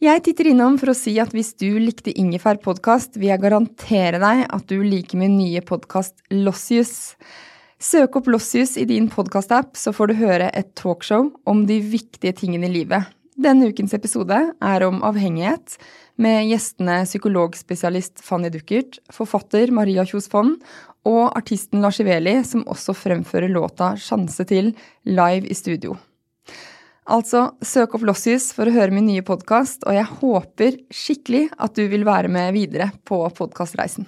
Jeg titter innom for å si at hvis du likte Ingefær podkast, vil jeg garantere deg at du liker min nye podkast Lossius. Søk opp Lossius i din podkastapp, så får du høre et talkshow om de viktige tingene i livet. Denne ukens episode er om avhengighet, med gjestene psykologspesialist Fanny Duckert, forfatter Maria Kjos Fonn og artisten Lars Iveli, som også fremfører låta 'Sjanse til' live i studio. Altså, søk opp Lossius for å høre min nye podkast, og jeg håper skikkelig at du vil være med videre på podkastreisen.